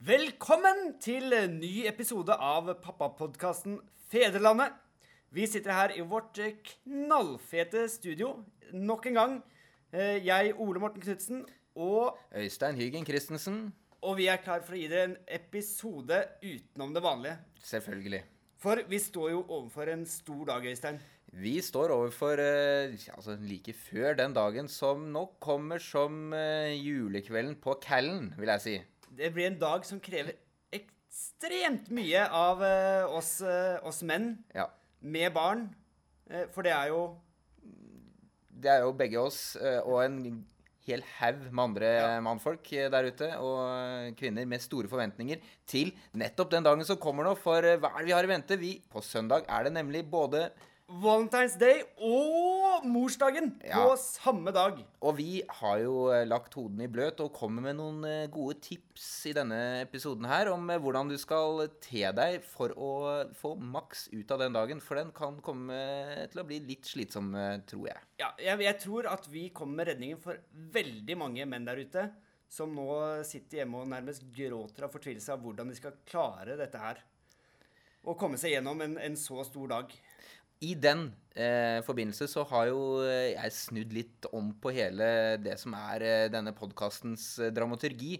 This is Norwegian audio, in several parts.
Velkommen til en ny episode av pappapodkasten Fedrelandet. Vi sitter her i vårt eh, knallfete studio nok en gang. Eh, Jeg, Ole Morten Knutsen, og, Øystein Hygen Christensen. og vi er klar for å gi dere en episode utenom det vanlige. Selvfølgelig. For vi står jo overfor en stor dag, Øystein. Vi står overfor eh, altså like før den dagen som nok kommer som julekvelden på Callen, vil jeg si. Det blir en dag som krever ekstremt mye av uh, oss, uh, oss menn Ja. med barn. Uh, For det er jo Det er jo begge oss og en hel haug med andre Ja. mannfolk der ute, og kvinner med store forventninger til nettopp den dagen som kommer nå. For hva er det vi har i vente? Vi, på søndag er det nemlig både Valentine's Day og morsdagen Ja. på samme dag. Og vi har jo eh, lagt hodene i bløt og kommer med noen eh, gode tips i denne episoden her om eh, hvordan du skal te deg for å få maks ut av den dagen. For den kan komme til å bli litt slitsom, tror jeg. Ja, jeg, jeg tror at vi kommer med redningen for veldig mange menn der ute som nå sitter hjemme og nærmest gråter av fortvilelse av hvordan de skal klare dette her. Og komme seg gjennom en, en så stor dag. I den eh, forbindelse så har jo eh, jeg snudd litt om på hele det som er eh, denne podkastens eh, dramaturgi.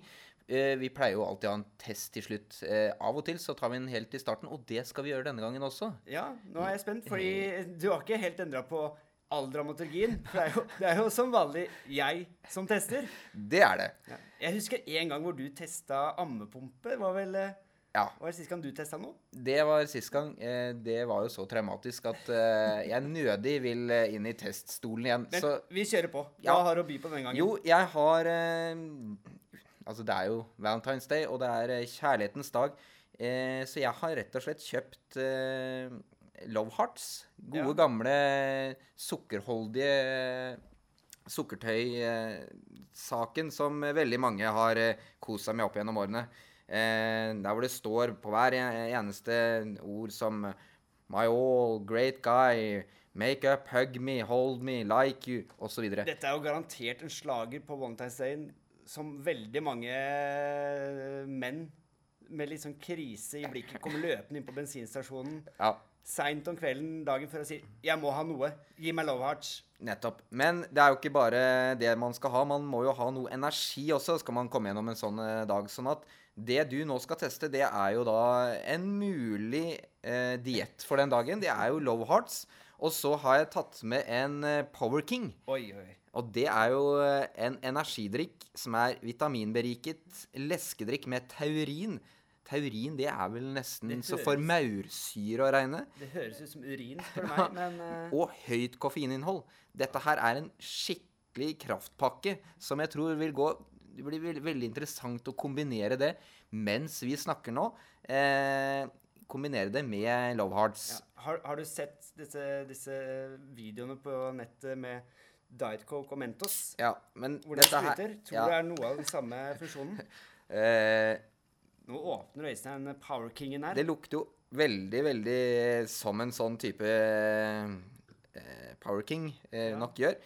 Eh, vi pleier jo alltid å ha en test til slutt. Eh, av og til så tar vi en helt i starten, og det skal vi gjøre denne gangen også. Ja, nå er jeg spent, fordi du har ikke helt endra på all dramaturgien. For det er, jo, det er jo som vanlig jeg som tester. Det er det. Ja. Jeg husker en gang hvor du testa ammepumpe. Var vel Ja. Var det sist gang du testa noe? Det var sist gang. Eh, det var jo så traumatisk at eh, jeg nødig vil eh, inn i teststolen igjen. Men Så vi kjører på. Hva Ja. har du å by på den gangen? jo, jeg har Altså, det er jo Valentine's Day, og det er kjærlighetens dag. Så jeg har rett og slett kjøpt Love Hearts. Gode, Ja. gamle sukkerholdige sukkertøy-saken som veldig mange har kost seg med opp gjennom årene. Eh, der hvor det står på hver eneste ord som My all, great guy, make up, hug me, hold me, like you, osv. Dette er jo garantert en slager på Valentine's Day som veldig mange menn med litt sånn krise i blikket kommer løpende inn på bensinstasjonen Ja, seint om kvelden dagen før og sier 'Jeg må ha noe. Gi meg love hearts'. nettopp. Men det er jo ikke bare det man skal ha. Man må jo ha noe energi også, skal man komme gjennom en sånn eh, dag. Sånn at det du nå skal teste, det er jo da en mulig eh, diett for den dagen. Det er jo Love Hearts. Og så har jeg tatt med en eh, Power King. Oi, oi. Og det er jo eh, en energidrikk som er vitaminberiket leskedrikk med taurin. Taurin det er vel nesten høres, så for maursyre å regne. Det høres ut som urin, spør du meg, men uh... Og høyt koffeininnhold. Dette her er en skikkelig kraftpakke som jeg tror vil gå Det blir veld, veldig interessant å kombinere det mens vi snakker nå. Eh, kombinere det med Love Hearts. ja. har, har du sett disse, disse videoene på nettet med Diet Coke og Mentos? Ja, men Hvor de spruter? Tror ja, du det er noe av den samme funksjonen? eh, Nå åpner Øystein Power Kingen her. Det lukter jo veldig, veldig som en sånn type eh, Power King eh, Ja. nok gjør.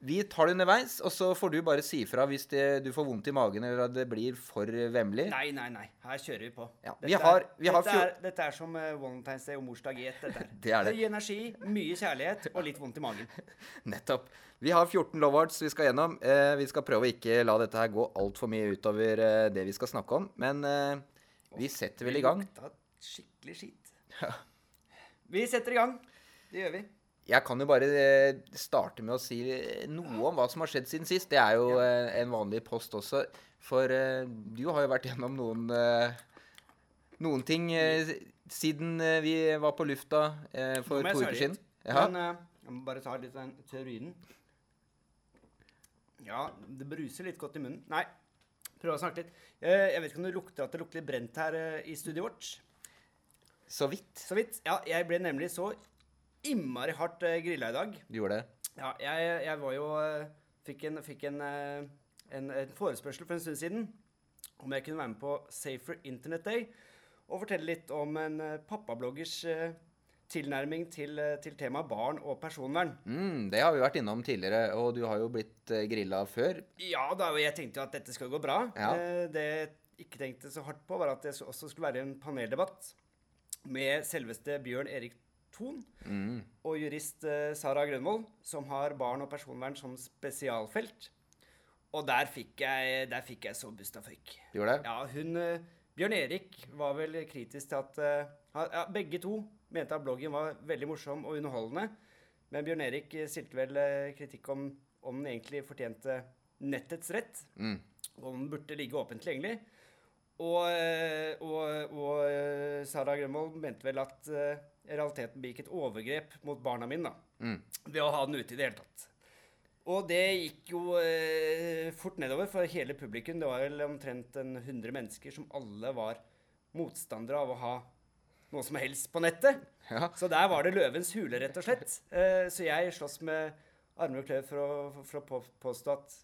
Vi tar det underveis, og så får du bare si ifra hvis det, du får vondt i magen eller at det blir for vemmelig. Nei, nei, nei. Her kjører vi på. Ja, Dette vi har- er, vi har dette, er, dette er som uh, Valentine's Day og morsdag i ett. Dette her. Det er det. Høy energi, mye kjærlighet og litt vondt i magen. Nettopp. Vi har 14 love hearts vi skal gjennom. Uh, vi skal prøve å ikke la dette her gå altfor mye utover uh, det vi skal snakke om. Men eh, vi setter vel i gang. Det lukta skikkelig skit. Vi setter i gang. Det gjør vi. Jeg kan jo bare eh, starte med å si noe om hva som har skjedd siden sist. Det er jo eh, en vanlig post også. For eh, du har jo vært gjennom noen noen ting siden vi var på lufta for to uker siden. Ja. Men jeg må bare ta litt av den teorien. Ja, det bruser litt godt i munnen. Nei, prøv å snakke litt. Jeg vet ikke om det lukter at det lukter litt brent her i studioet vårt. Så vidt Så vidt. Ja, jeg ble nemlig så innmari hardt uh, grilla i dag. du gjorde det. Ja, jeg, jeg var jo eh, Fikk, en, fikk en, eh, en, en forespørsel for en stund siden om jeg kunne være med på Safer Internet Day og fortelle litt om en eh, pappabloggers eh, tilnærming til, eh, til temaet barn og personvern. Mm, det har vi vært innom tidligere, og du har jo blitt grilla før. Ja da, jeg tenkte jo at dette skal gå bra. Ja. Eh, det jeg ikke tenkte så hardt på, var at det også skulle være en paneldebatt med selveste Bjørn Erik Thon Mm. og jurist eh, Sara Grønvold, som har barn og personvern som spesialfelt. Og der fikk jeg, der fikk jeg så busta føyk. Gjorde det? Ja, hun eh, Bjørn Erik var vel kritisk til at eh, ja, Begge to mente at bloggen var veldig morsom og underholdende. Men Bjørn Erik stilte vel kritikk om om den egentlig fortjente nettets rett. Mm. Om den burde ligge åpent tilgjengelig. Og, og, og Sara Grønvold mente vel at eh, realiteten begikk et overgrep mot barna mine da, Mm. ved å ha den ute i det hele tatt. Og det gikk jo eh, fort nedover for hele publikum. Det var vel omtrent en 100 mennesker som alle var motstandere av å ha noe som helst på nettet. Ja. Så der var det løvens hule, rett og slett. Eh, så jeg slåss med armer og klør for å, for å påstå at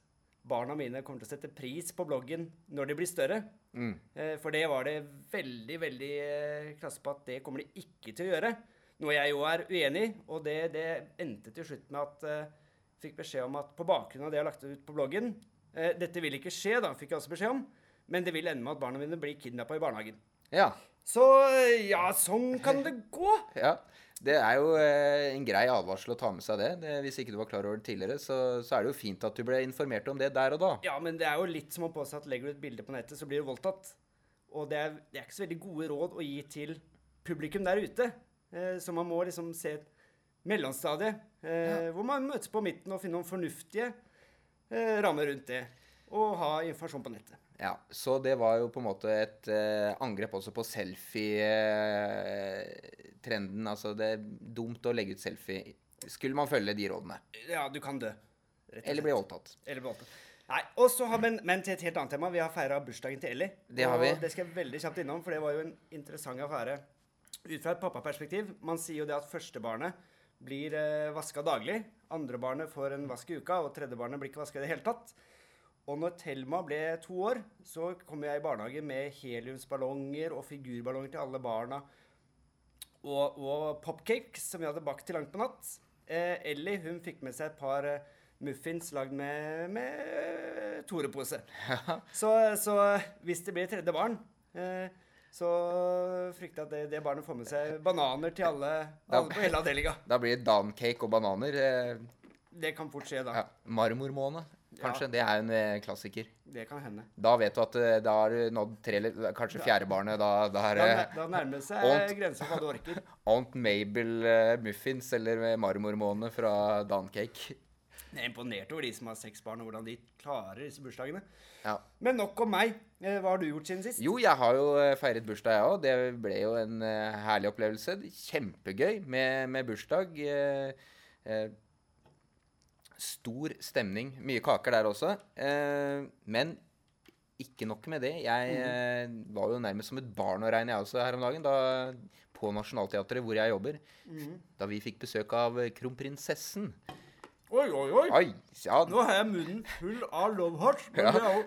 barna mine kommer til å sette pris på bloggen når de blir større. Mm. Eh, for det var det veldig, veldig eh, klasse på at det kommer de ikke til å gjøre. Noe jeg jo er uenig i, og det, det endte til slutt med at jeg fikk beskjed om at på bakgrunn av det jeg har lagt ut på bloggen eh, Dette vil ikke skje, da, fikk jeg også beskjed om, men det vil ende med at barna mine blir kidnappa i barnehagen. ja. Så ja, sånn kan det gå. Ja. Det er jo eh, en grei advarsel å ta med seg det. det. Hvis ikke du var klar over det tidligere, så, så er det jo fint at du ble informert om det der og da. Ja, men det er jo litt som å påstå at legger du et bilde på nettet, så blir du voldtatt. Og det er, det er ikke så veldig gode råd å gi til publikum der ute. Eh, så man må liksom se et mellomstadie, eh, hvor man møtes på midten og finner noen fornuftige eh, rammer rundt det. Og ha informasjon på nettet. Ja, Så det var jo på en måte et eh, angrep også på selfie-trenden. altså det er dumt å legge ut selfie. Skulle man følge de rådene? Ja, du kan dø. Eller bli voldtatt. Eller bli voldtatt. Nei, og så har, men, men til et helt annet tema. Vi har feira bursdagen til Ellie. Det har og vi. det skal jeg veldig kjapt innom, for det var jo en interessant affære. Ut fra et pappaperspektiv. Man sier jo det at førstebarnet blir eh, vaska daglig. Andrebarnet får en vask i uka, og tredjebarnet blir ikke vaska i det hele tatt. Og når Thelma ble to år, så kom jeg i barnehage med heliumsballonger og figurballonger til alle barna. Og, og popcakes som vi hadde bakt til langt på natt. Eh, Ellie hun fikk med seg et par eh, muffins lagd med, med Tore-pose. Så, så hvis det blir tredje barn, eh, så frykter jeg at det, det barnet får med seg bananer til alle, alle på hele avdelinga. Da blir det dancake og bananer. Eh, Det kan fort skje, da. ja. Marmormåne, kanskje. Det er en eh, klassiker. Det kan hende. Da vet du at eh, da har du nådd tre, eller kanskje fjerde barnet. Da, da er Da, da nærmer det seg aunt, grensa for hva du orker. Aunt Mabel eh, muffins eller marmormåne fra Dancake. Jeg er imponert over de som har seks barn, og hvordan de klarer disse bursdagene. Ja. Men nok om meg. Hva har du gjort siden sist? Jo, jeg har jo feiret bursdag, jeg òg. Det ble jo en herlig opplevelse. Kjempegøy med, med bursdag. Eh, eh, stor stemning. Mye kaker der også. Eh, men ikke nok med det. Jeg eh, var jo nærmest som et barn å regne, jeg også, her om dagen. Da, på Nationaltheatret, hvor jeg jobber. Da vi fikk besøk av eh, kronprinsessen. Oi, oi, oi! Oi! Ja, Nå har jeg munnen full av love hearts, men Ja. det er jo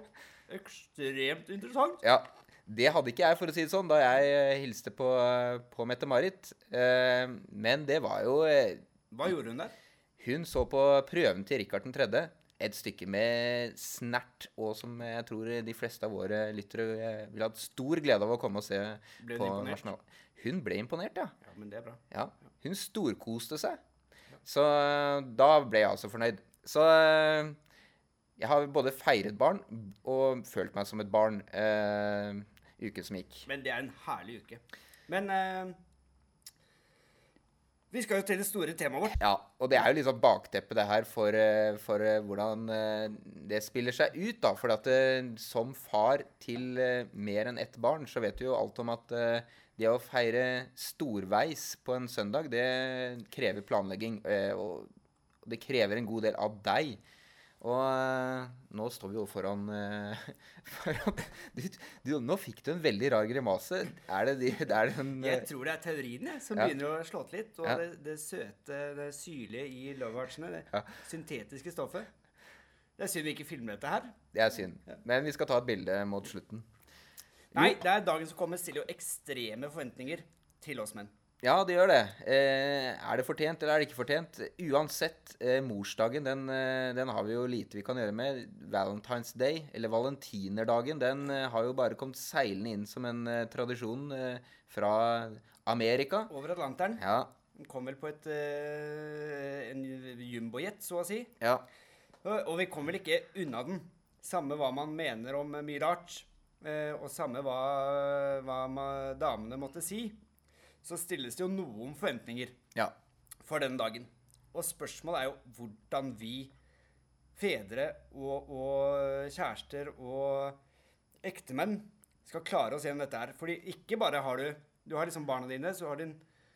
ekstremt interessant. Ja, det hadde ikke jeg, for å si det sånn, da jeg eh, hilste på, eh, på Mette-Marit. Eh, men det var jo Hva gjorde hun der? Hun så på prøven til Rikard 3., et stykke med snert, og som jeg tror de fleste av våre lyttere vil ville hatt stor glede av å komme og se Ble på imponert? Nasjonal... Hun ble imponert, ja. Ja, men det er bra. ja. Hun storkoste seg. Så eh, da ble jeg altså fornøyd. Så eh, jeg har både feiret barn og følt meg som et barn eh, uken som gikk. Men det er en herlig uke. Men eh, vi skal jo til det store temaet vårt. Ja, og det er jo litt sånn bakteppe det her for, eh, for eh, hvordan eh, det spiller seg ut, da. For at som far til mer enn ett barn, så vet du jo alt om at det å feire storveis på en søndag, det krever planlegging. Og det krever en god del av deg. Og eh, nå står vi jo foran, eh, foran du, du, Nå fikk du en veldig rar grimase. Er det, de, det er den Jeg tror det er teorien jeg, som Ja. begynner å slå til litt. Og Ja. det, det søte, det syrlige i love det Ja. syntetiske stoffet. Det er synd vi ikke filmer dette her. Det er synd. Men vi skal ta et bilde mot slutten. Nei, det er dagen som kommer, stiller jo ekstreme forventninger til oss menn. Ja, det gjør det. Eh, er det fortjent, eller er det ikke fortjent? Uansett, eh, morsdagen, den, eh, den har vi jo lite vi kan gjøre med. Valentine's Day, eller valentinerdagen, den eh, har jo bare kommet seilende inn som en eh, tradisjon eh, fra Amerika. Over Atlanteren. Ja, Den kom vel på et, en jumbojet, så å si. ja. Og, og vi kom vel ikke unna den. Samme hva man mener om mye rart, eh, og samme hva, hva damene måtte si, så stilles det jo noen forventninger ja. for den dagen. Og spørsmålet er jo hvordan vi fedre og, og kjærester og ektemenn skal klare oss gjennom dette her. Fordi ikke bare har du Du har liksom barna dine, så har din,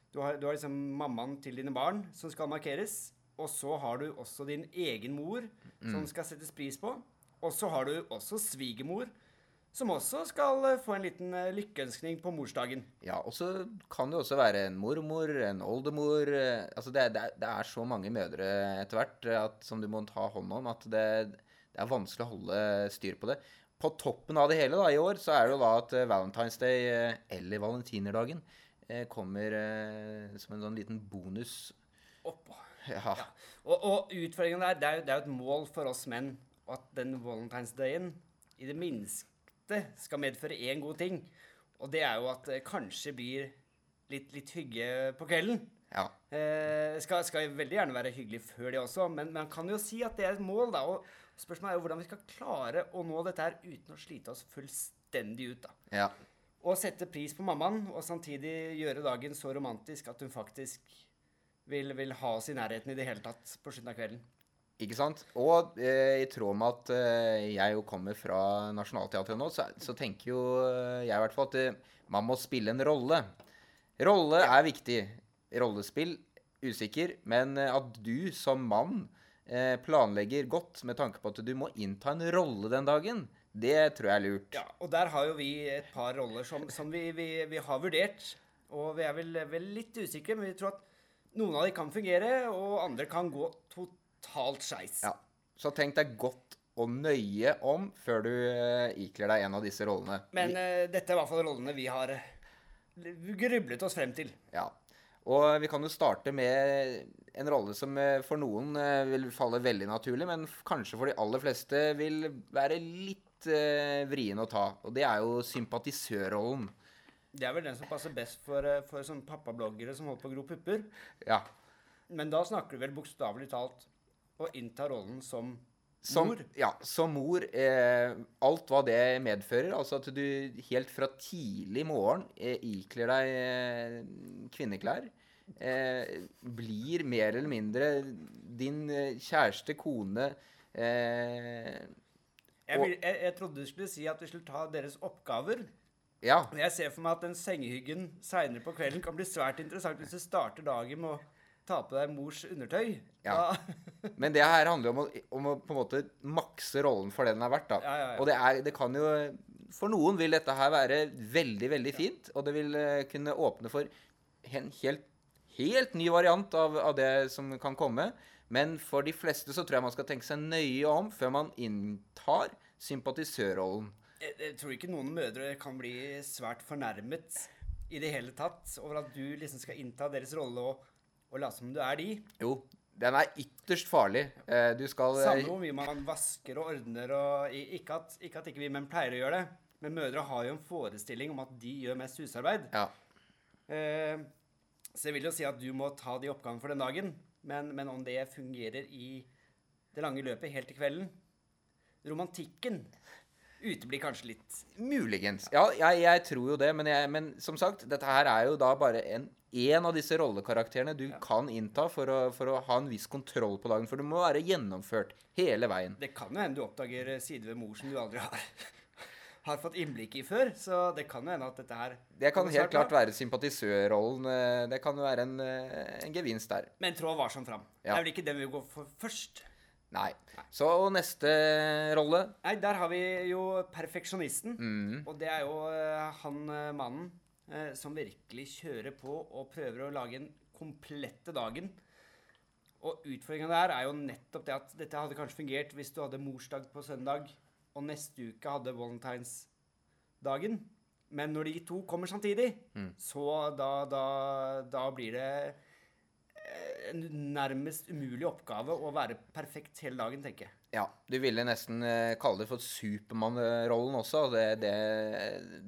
du, har, du har liksom mammaen til dine barn som skal markeres. Og så har du også din egen mor som skal settes pris på. Og så har du også svigermor som også skal eh, få en liten eh, lykkeønskning på morsdagen. Ja, og så kan det også være en mormor, en oldemor eh, Altså det, det, det er så mange mødre etter hvert at, som du må ta hånd om, at det, det er vanskelig å holde styr på det. På toppen av det hele da, i år så er det jo da at Valentine's Day, eller valentinerdagen, kommer som en sånn liten bonus. Oppå. Ja. Og, og utfordringen der, det er, jo, det er jo et mål for oss menn at den Valentine's Dayen i det minste skal medføre én god ting. Og det er jo at det kanskje blir litt, litt hygge på kvelden. ja. Eh, skal, skal veldig gjerne være hyggelig før det også, men man kan jo si at det er et mål, da. Og spørsmålet er jo hvordan vi skal klare å nå dette her uten å slite oss fullstendig ut, da. ja. Og sette pris på mammaen, og samtidig gjøre dagen så romantisk at hun faktisk vil, vil ha oss i nærheten i det hele tatt på slutten av kvelden. Ikke sant? Og eh, i tråd med at eh, jeg jo kommer fra Nationaltheatret nå, så, så tenker jo eh, jeg i hvert fall at eh, man må spille en rolle. Rolle er viktig. Rollespill usikker, men eh, at du som mann eh, planlegger godt med tanke på at du må innta en rolle den dagen, det tror jeg er lurt. Ja, og der har jo vi et par roller som, som vi, vi, vi har vurdert. Og vi er vel, vel litt usikre, men vi tror at noen av de kan fungere, og andre kan gå totalt skeis. Ja. Så tenk deg godt og nøye om før du eh, ikler deg en av disse rollene. Men uh, dette er i hvert fall rollene vi har eh, grublet oss frem til. Ja. Og vi kan jo starte med en rolle som for noen vil falle veldig naturlig, men kanskje for de aller fleste vil være litt vrien å ta. Og det er jo sympatisørrollen. Det er vel den som passer best for, for sånne pappabloggere som holder på å gro pupper. Ja. Men da snakker du vel bokstavelig talt å innta rollen som Som, mor. Ja, som mor. Eh, alt hva det medfører. Altså at du helt fra tidlig morgen eh, ikler deg eh, kvinneklær. Eh, blir mer eller mindre din eh, kjæreste, kone eh, Jeg, vil, jeg, jeg trodde du skulle si at vi skulle ta deres oppgaver. Ja. Men Jeg ser for meg at den sengehyggen seinere på kvelden kan bli svært interessant hvis du starter dagen med å ta på deg mors undertøy. Ja. Men det her handler om å, om å på en måte makse rollen for det den er verdt. da. Ja, ja, ja. Og det, er, det kan jo For noen vil dette her være veldig, veldig fint, og det vil eh, kunne åpne for en helt, helt ny variant av, av det som kan komme. Men for de fleste så tror jeg man skal tenke seg nøye om før man inntar sympatisørrollen. jeg, jeg tror ikke noen mødre kan bli svært fornærmet i det hele tatt over at du liksom skal innta deres rolle og, og late som du er de. Jo, den er ytterst farlig. Eh, Du skal eh, Samme hvor mye man vasker og ordner og Ikke at, ikke at ikke vi menn pleier å gjøre det, men mødre har jo en forestilling om at de gjør mest husarbeid. Ja. Eh, så jeg vil jo si at du må ta de oppgavene for den dagen, men, men om det fungerer i det lange løpet helt til kvelden Romantikken uteblir kanskje litt. Muligens. Ja, jeg, jeg tror jo det, men, jeg, men som sagt, dette her er jo da bare en, en av disse rollekarakterene du kan innta for å, for å ha en viss kontroll på dagen. For det må være gjennomført hele veien. Det kan jo hende du oppdager sider ved mor som du aldri har, har fått innblikk i før. Så det kan jo hende at dette her Det kan helt klart være sympatisørrollen. eh, Det kan jo være en, eh, en gevinst der. Men trå varsomt fram. Det er vel ikke den vi går for først. Nei. Så neste rolle Nei, der har vi jo perfeksjonisten. mm, Og det er jo eh, han eh, mannen eh, som virkelig kjører på og prøver å lage en komplette dagen. Og utfordringa der er jo nettopp det at dette hadde kanskje fungert hvis du hadde morsdag på søndag, og neste uke hadde valentinsdagen. Men når de to kommer samtidig, så da, da, da blir det en nærmest umulig oppgave å være perfekt hele dagen, tenker jeg. Ja, du ville nesten eh, kalle det for Supermann-rollen også. Det, det,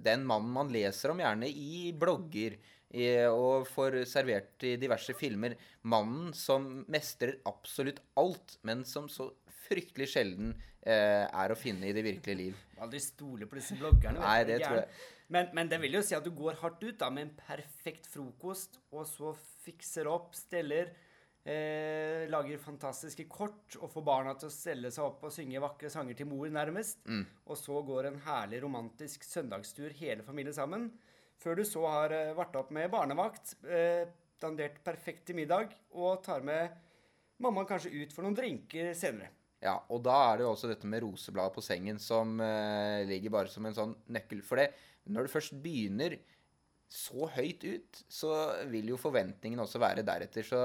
den mannen man leser om gjerne i blogger i, og får servert i diverse filmer. Mannen som mestrer absolutt alt, men som så fryktelig sjelden eh, er å finne i det virkelige liv. Aldri stole på disse bloggerne. Nei, det tror jeg. Men, men det vil jo si at du går hardt ut da, med en perfekt frokost, og så fikser opp, steller, eh, lager fantastiske kort, og får barna til å stelle seg opp og synge vakre sanger til mor, nærmest. Og så går en herlig romantisk søndagstur hele familien sammen. Før du så har eh, vært opp med barnevakt, eh, dandert perfekt til middag, og tar med mamma kanskje ut for noen drinker senere. Ja, og da er det jo også dette med rosebladet på sengen som eh, ligger bare som en sånn nøkkel. For det, når du først begynner så høyt ut, så vil jo forventningene også være deretter. Så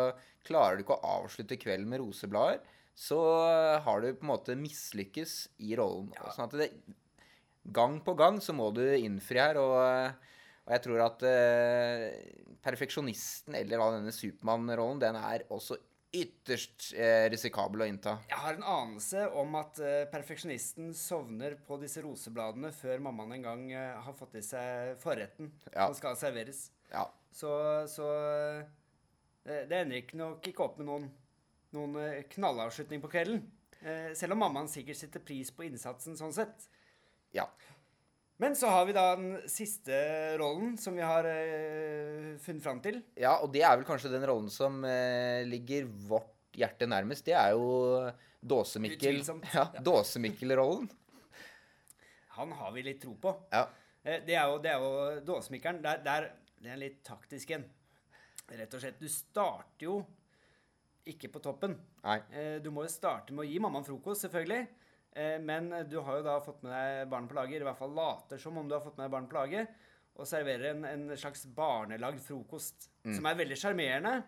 klarer du ikke å avslutte kvelden med roseblader, så har du på en måte mislykkes i rollen. Sånn at det, gang på gang så må du innfri her, og, og jeg tror at eh, perfeksjonisten, eller da denne Supermann-rollen, den er også ytterst eh, risikabel å innta. Jeg har en anelse om at eh, perfeksjonisten sovner på disse rosebladene før mammaen en gang eh, har fått i seg forretten Ja. som skal serveres. Ja. Så, så eh, det ender ikke nok ikke opp med noen, noen eh, knallavslutning på kvelden. Eh, selv om mammaen sikkert setter pris på innsatsen sånn sett. ja. Men så har vi da den siste rollen som vi har eh, funnet fram til. Ja, og det er vel kanskje den rollen som eh, ligger vårt hjerte nærmest. Det er jo Dåsemikkel. Ja, Dåsemikkel-rollen. Han har vi litt tro på. Ja. Eh, Det er jo, det er jo dåsemikkeren. Der, der, det er litt taktisk en. Rett og slett. Du starter jo ikke på toppen. Nei. Eh, Du må jo starte med å gi mammaen frokost, selvfølgelig. Eh, Men du har jo da fått med deg barn på laget, i hvert fall later som om du har fått med deg barn på laget, og serverer en, en slags barnelagd frokost, som er veldig sjarmerende.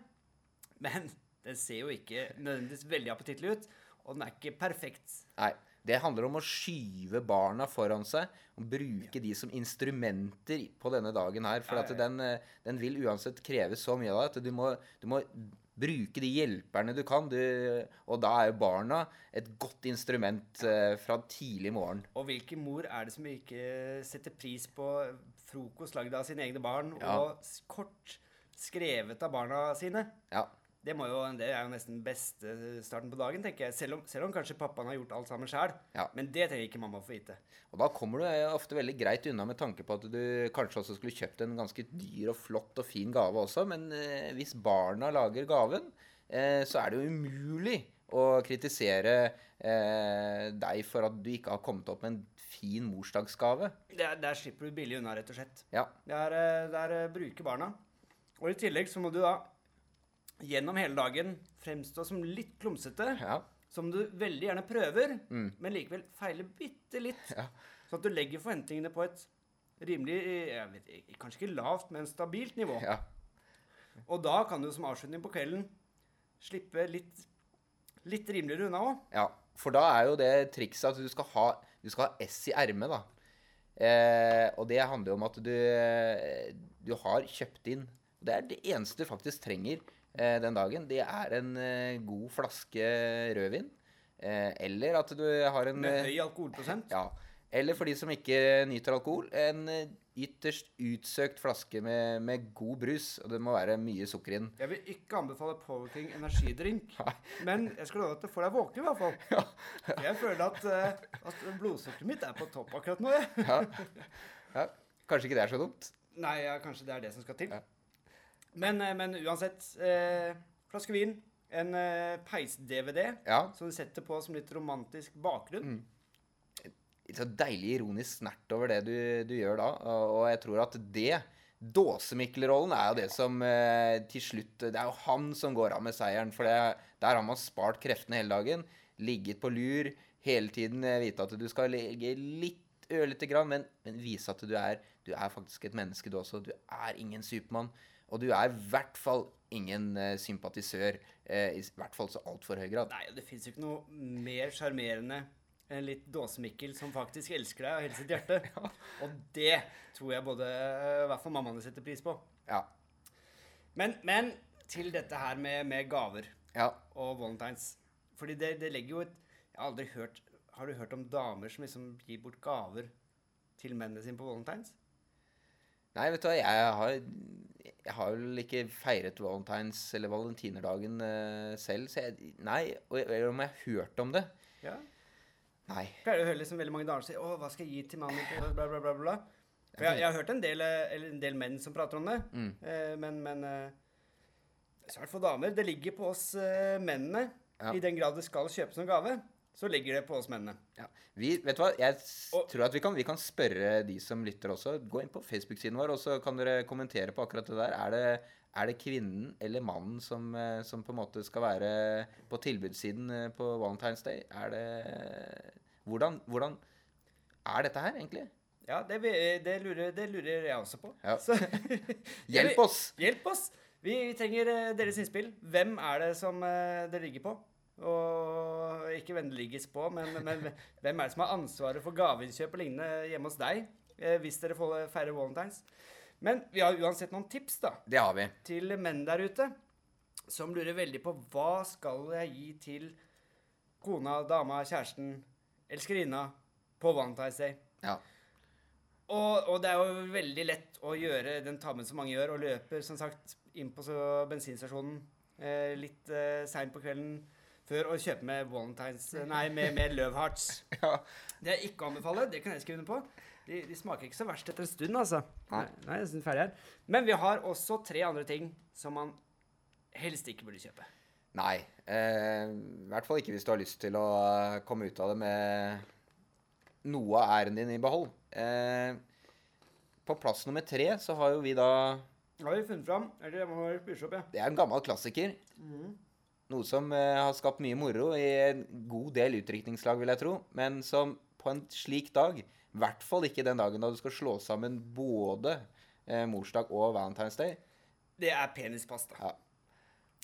Men den ser jo ikke nødvendigvis veldig appetittlig ut, og den er ikke perfekt. Nei. Det handler om å skyve barna foran seg og bruke de som instrumenter på denne dagen her. For Ja, at ja, ja. den, eh, den vil uansett kreve så mye av deg at du må, du må bruke de hjelperne du kan. Du, og da er jo barna et godt instrument eh, fra tidlig morgen. Og hvilken mor er det som ikke setter pris på frokost lagd av sine egne barn, Ja. og kort skrevet av barna sine? Ja. Det, må jo, det er jo nesten beste starten på dagen, tenker jeg. Selv om, selv om kanskje pappaen har gjort alt sammen sjøl. Ja. Men det trenger ikke mamma å få vite. Og da kommer du eh, ofte veldig greit unna med tanke på at du kanskje også skulle kjøpt en ganske dyr og flott og fin gave også, men eh, hvis barna lager gaven, eh, så er det jo umulig å kritisere eh, deg for at du ikke har kommet opp med en fin morsdagsgave. Der, der slipper du billig unna, rett og slett. Ja. Der, eh, der eh, bruker barna. Og i tillegg så må du da gjennom hele dagen fremstå som litt klumsete. Ja. Som du veldig gjerne prøver, men likevel feiler bitte litt. Mm. Ja. Sånn at du legger forventningene på et rimelig vet, Kanskje ikke lavt, men stabilt nivå. ja. Og da kan du som avslutning på kvelden slippe litt, litt rimeligere unna òg. Ja, for da er jo det trikset at du skal ha, du skal ha S i ermet, da. Eh, og det handler jo om at du, du har kjøpt inn Det er det eneste du faktisk trenger den dagen. Det er en eh, god flaske rødvin. Eh, eller at du har en Med eh, høy alkoholprosent. Ja. Eller for de som ikke nyter alkohol, en eh, ytterst utsøkt flaske med, med god brus. Og det må være mye sukker i den. Jeg vil ikke anbefale Powerking energidrink, men jeg skal love at det får deg våken i hvert fall. Ja. Jeg føler at, eh, at blodsukkeret mitt er på topp akkurat nå. jeg. Ja. ja. Kanskje ikke det er så dumt. Nei, ja, kanskje det er det som skal til. Ja. Men, eh, men uansett. Eh, flaske vin, en eh, peis-DVD Ja. som du setter på som litt romantisk bakgrunn. litt så deilig ironisk snert over det du, du gjør da. Og og jeg tror at det Dåsemikkel-rollen er jo det som eh, til slutt Det er jo han som går av med seieren. For det, der har man spart kreftene hele dagen. Ligget på lur. Hele tiden eh, vite at du skal ligge litt ørlite grann, men, men vise at du er, du er faktisk et menneske, du også. Du er ingen Supermann. Og du er i hvert fall ingen uh, sympatisør. Uh, I hvert fall så altfor høy grad. Nei, det fins jo ikke noe mer sjarmerende En litt dåsemikkel som faktisk elsker deg av hele sitt hjerte. Og det tror jeg både eh, i hvert fall mammaene setter pris på. Ja. Men, men til dette her med, med gaver ja. og valentines. Fordi det, det legger jo et Jeg har aldri hørt Har du hørt om damer som liksom gir bort gaver til mennene sine på valentines? Nei, vet du hva, jeg har, jeg har vel ikke feiret valentines eller valentinerdagen uh, selv, så jeg Nei. Og jeg- eller om jeg har hørt om det. Ja. Nei. pleier å høre liksom veldig mange damer si 'Å, hva skal jeg gi til mannen på bla, bla, bla, bla. For jeg, jeg har hørt en del, eh, eller en del menn som prater om det, Mm. eh, men, men eh, svært få for damer. Det ligger på oss eh, mennene. Ja. I den grad det skal kjøpes noen gave, så ligger det på oss mennene. Ja. Vi, vet du hva, jeg Og- tror at vi kan, vi kan spørre de som lytter også. Gå inn på Facebook-siden vår, og så kan dere kommentere på akkurat det der. Er det, er det kvinnen eller mannen som, eh, som på en måte skal være på tilbudssiden eh, på Valentine's Day? Er det Hvordan, hvordan er dette her, egentlig? Ja, det, det, lurer, det lurer jeg også på. Ja. Så, Hjelp oss! Hjelp oss! Vi, vi trenger eh, deres innspill. Hvem er det som det ligger på? Og ikke vennligst på, men, men hvem er det som har ansvaret for gaveinnkjøp og lignende hjemme hos deg? eh, Hvis dere får færre valentines. Men vi har uansett noen tips da, Det har vi. til menn der ute som lurer veldig på hva skal jeg gi til kona, dama, kjæresten, elskerinna på Valentine's Day. Ja. Og, og det er jo veldig lett å gjøre den tabben som mange gjør, og løper som sagt inn på så bensinstasjonen eh, litt eh, seint på kvelden før å kjøpe med Valentines Nei, med, med Love Hearts. ja. Det er ikke å anbefale. Det kan jeg skrive under på. De, de smaker ikke så verst etter en stund, altså. Nei. Nei, jeg er ferdig her. Men vi har også tre andre ting som man helst ikke burde kjøpe. Nei. Eh, I hvert fall ikke hvis du har lyst til å eh, komme ut av det med noe av æren din i behold. Eh, på plass nummer tre så har jo vi da har vi funnet fram. Eller jeg må være Bishop, ja. Det er en gammel klassiker. Noe som eh, har skapt mye moro i en god del utdrikningslag, vil jeg tro. Men som på en slik dag, i hvert fall ikke den dagen da du skal slå sammen både eh, morsdag og Valentine's Day. Det er penispasta. Ja.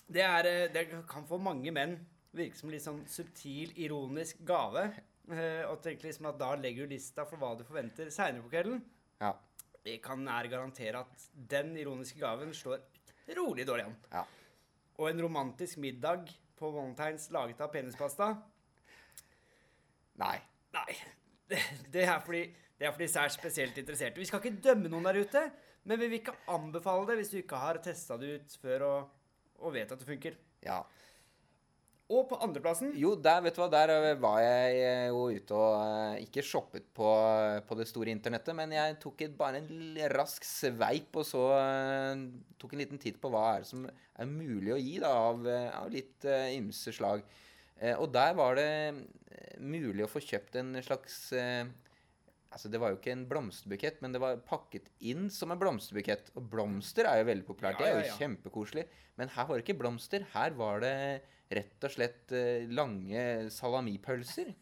Det, er, eh, det kan for mange menn virke som litt sånn subtil, ironisk gave. Og tenke liksom at da legger du lista for hva du forventer seinere på kvelden. Ja. Det kan nær garantere at den ironiske gaven slår rolig dårlig an. ja. Og en romantisk middag på Valentines laget av penispasta Nei. Nei. Det, det er fordi det er fordi de er spesielt interesserte. Vi skal ikke dømme noen der ute, men vi vil ikke anbefale det hvis du ikke har testa det ut før og, og vet at det funker. Ja. Og på andreplassen Jo, der vet du hva, der eh, var jeg eh, jo ute og eh, ikke shoppet på, på det store internettet, men jeg tok et, bare en rask sveip og så tok en liten titt på hva er det som er mulig å gi da, av, av litt uh, ymse slag. Uh, og der var det mulig å få kjøpt en slags uh, Altså, det var jo ikke en blomsterbukett, men det var pakket inn som en blomsterbukett. Og blomster er jo veldig populært. Ja, det er jo kjempekoselig. Men her var det ikke blomster. Her var det rett og slett eh, lange salamipølser.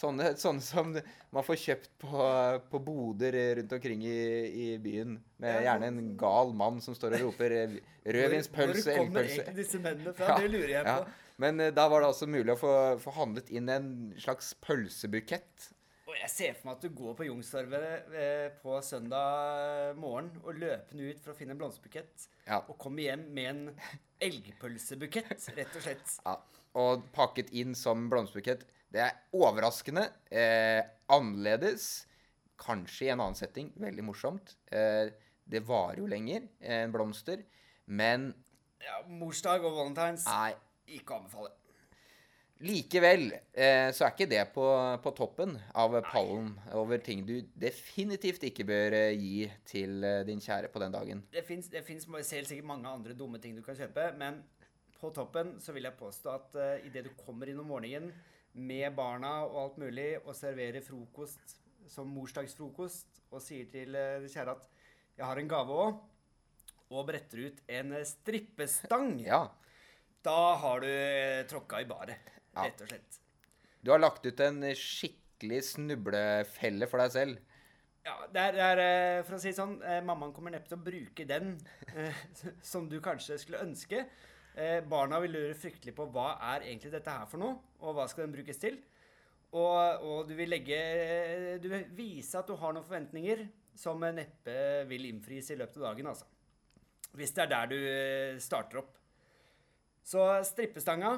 Sånne, sånne som man får kjøpt på, på boder rundt omkring i, i byen. Med gjerne en gal mann som står og roper 'rødvinspølse', elgpølse Hvor kommer egentlig disse mennene fra? Det lurer jeg Ja, på. Men eh, da var det altså mulig å få, få handlet inn en slags pølsebukett. Jeg ser for meg at du går på Youngstorget eh, på søndag morgen og løpende ut for å finne en blomsterbukett, Ja. og kommer hjem med en elgpølsebukett, rett og slett. Ja, og pakket inn som blomsterbukett. Det er overraskende. Eh, annerledes. Kanskje i en annen setting. Veldig morsomt. Eh, det varer jo lenger enn blomster. Men Ja, Morsdag og valentines nei, ikke å anbefale. Likevel eh, så er ikke det på, på toppen av pallen over ting du definitivt ikke bør eh, gi til eh, din kjære på den dagen. Det fins helt sikkert mange andre dumme ting du kan kjøpe, men på toppen så vil jeg påstå at uh, idet du kommer inn om morgenen med barna og alt mulig, og serverer frokost som morsdagsfrokost, og sier til eh, kjære at 'jeg har en gave òg', og bretter ut en eh, strippestang, Ja. da har du uh, tråkka i baret, Ja. rett og slett. Du har lagt ut en skikkelig snublefelle for deg selv. Ja, det er, eh, For å si det sånn, eh, mammaen kommer neppe til å bruke den eh, som du kanskje skulle ønske. Barna vil lure fryktelig på hva er egentlig dette her for noe, og hva skal den brukes til. Og, og du vil legge Du vil vise at du har noen forventninger som neppe vil innfris i løpet av dagen, altså. Hvis det er der du starter opp. Så strippestanga,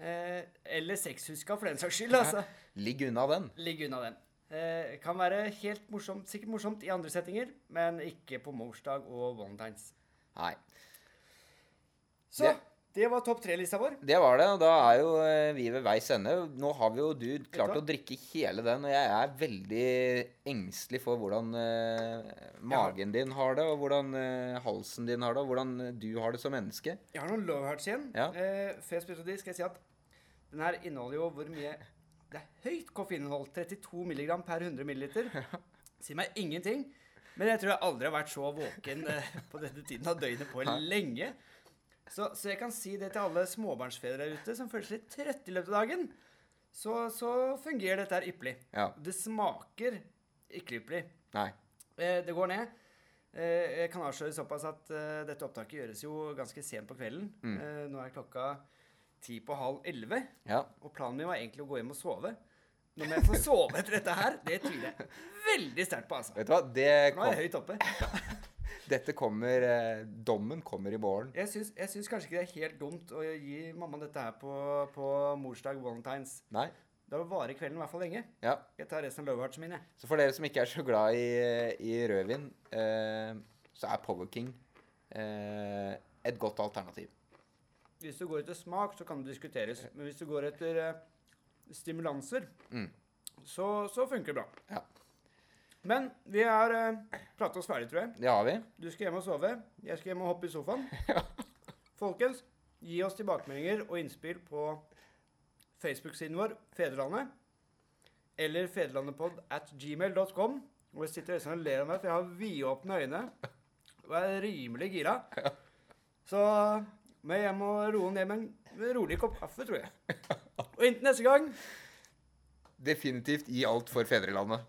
eh, eller sexhuska for den saks skyld, altså. Ligg unna den. Ligg unna den. Eh, kan være helt morsomt, sikkert morsomt i andre settinger, men ikke på morsdag og valentines. Nei. Så det, Det- var topp tre-lista vår. Det var det, og da er jo eh, vi ved veis ende. Nå har vi jo du klart å drikke hele den, og jeg er veldig engstelig for hvordan eh, magen din har det, og hvordan eh, halsen din har det, og hvordan eh, du har det som menneske. Jeg har noen love hearts igjen. Ja. Eh, før jeg ut de, skal jeg si at den her inneholder jo hvor mye Det er høyt koffeininnhold. 32 mg per 100 ml. Sier meg ingenting. Men jeg tror jeg aldri har vært så våken eh, på denne tiden av døgnet på lenge. Så, så jeg kan si det til alle småbarnsfedre der ute som føler seg litt trøtte i løpet av dagen. Så, så fungerer dette her ypperlig. Ja. Det smaker ikke ypperlig. Nei. Eh, det går ned. Eh, jeg kan avsløre såpass at eh, dette opptaket gjøres jo ganske sent på kvelden. Mm. Eh, nå er klokka ti på halv elleve, Ja. og planen min var egentlig å gå hjem og sove. Nå må jeg få sove etter dette her. Det tviler jeg veldig sterkt på, altså. Vet du hva, det Nå er jeg høyt oppe. Dette kommer eh, Dommen kommer i morgen. Jeg syns, jeg syns kanskje ikke det er helt dumt å gi mamma dette her på, på morsdag, valentines. Nei. Da varer kvelden i hvert fall lenge. Ja. Jeg tar resten av love heartsen min, jeg. Så for dere som ikke er så glad i, i rødvin, eh, så er Power King eh, et godt alternativ. Hvis du går etter smak, så kan det diskuteres. Men hvis du går etter eh, stimulanser, Mm. så, så funker det bra. Ja. Men vi har uh, pratet oss ferdig, tror jeg. Det har vi. Du skal hjem og sove. Jeg skal hjem og hoppe i sofaen. Folkens, gi oss tilbakemeldinger og innspill på Facebook-siden vår, Fedrelandet, eller fedrelandepod at gmail.com. Og jeg sitter og ler av meg, for jeg har vidåpne øyne og er rimelig gira. Så må jeg hjem og roe ned med en rolig kopp kaffe, tror jeg. Og inntil neste gang Definitivt gi alt for fedrelandet.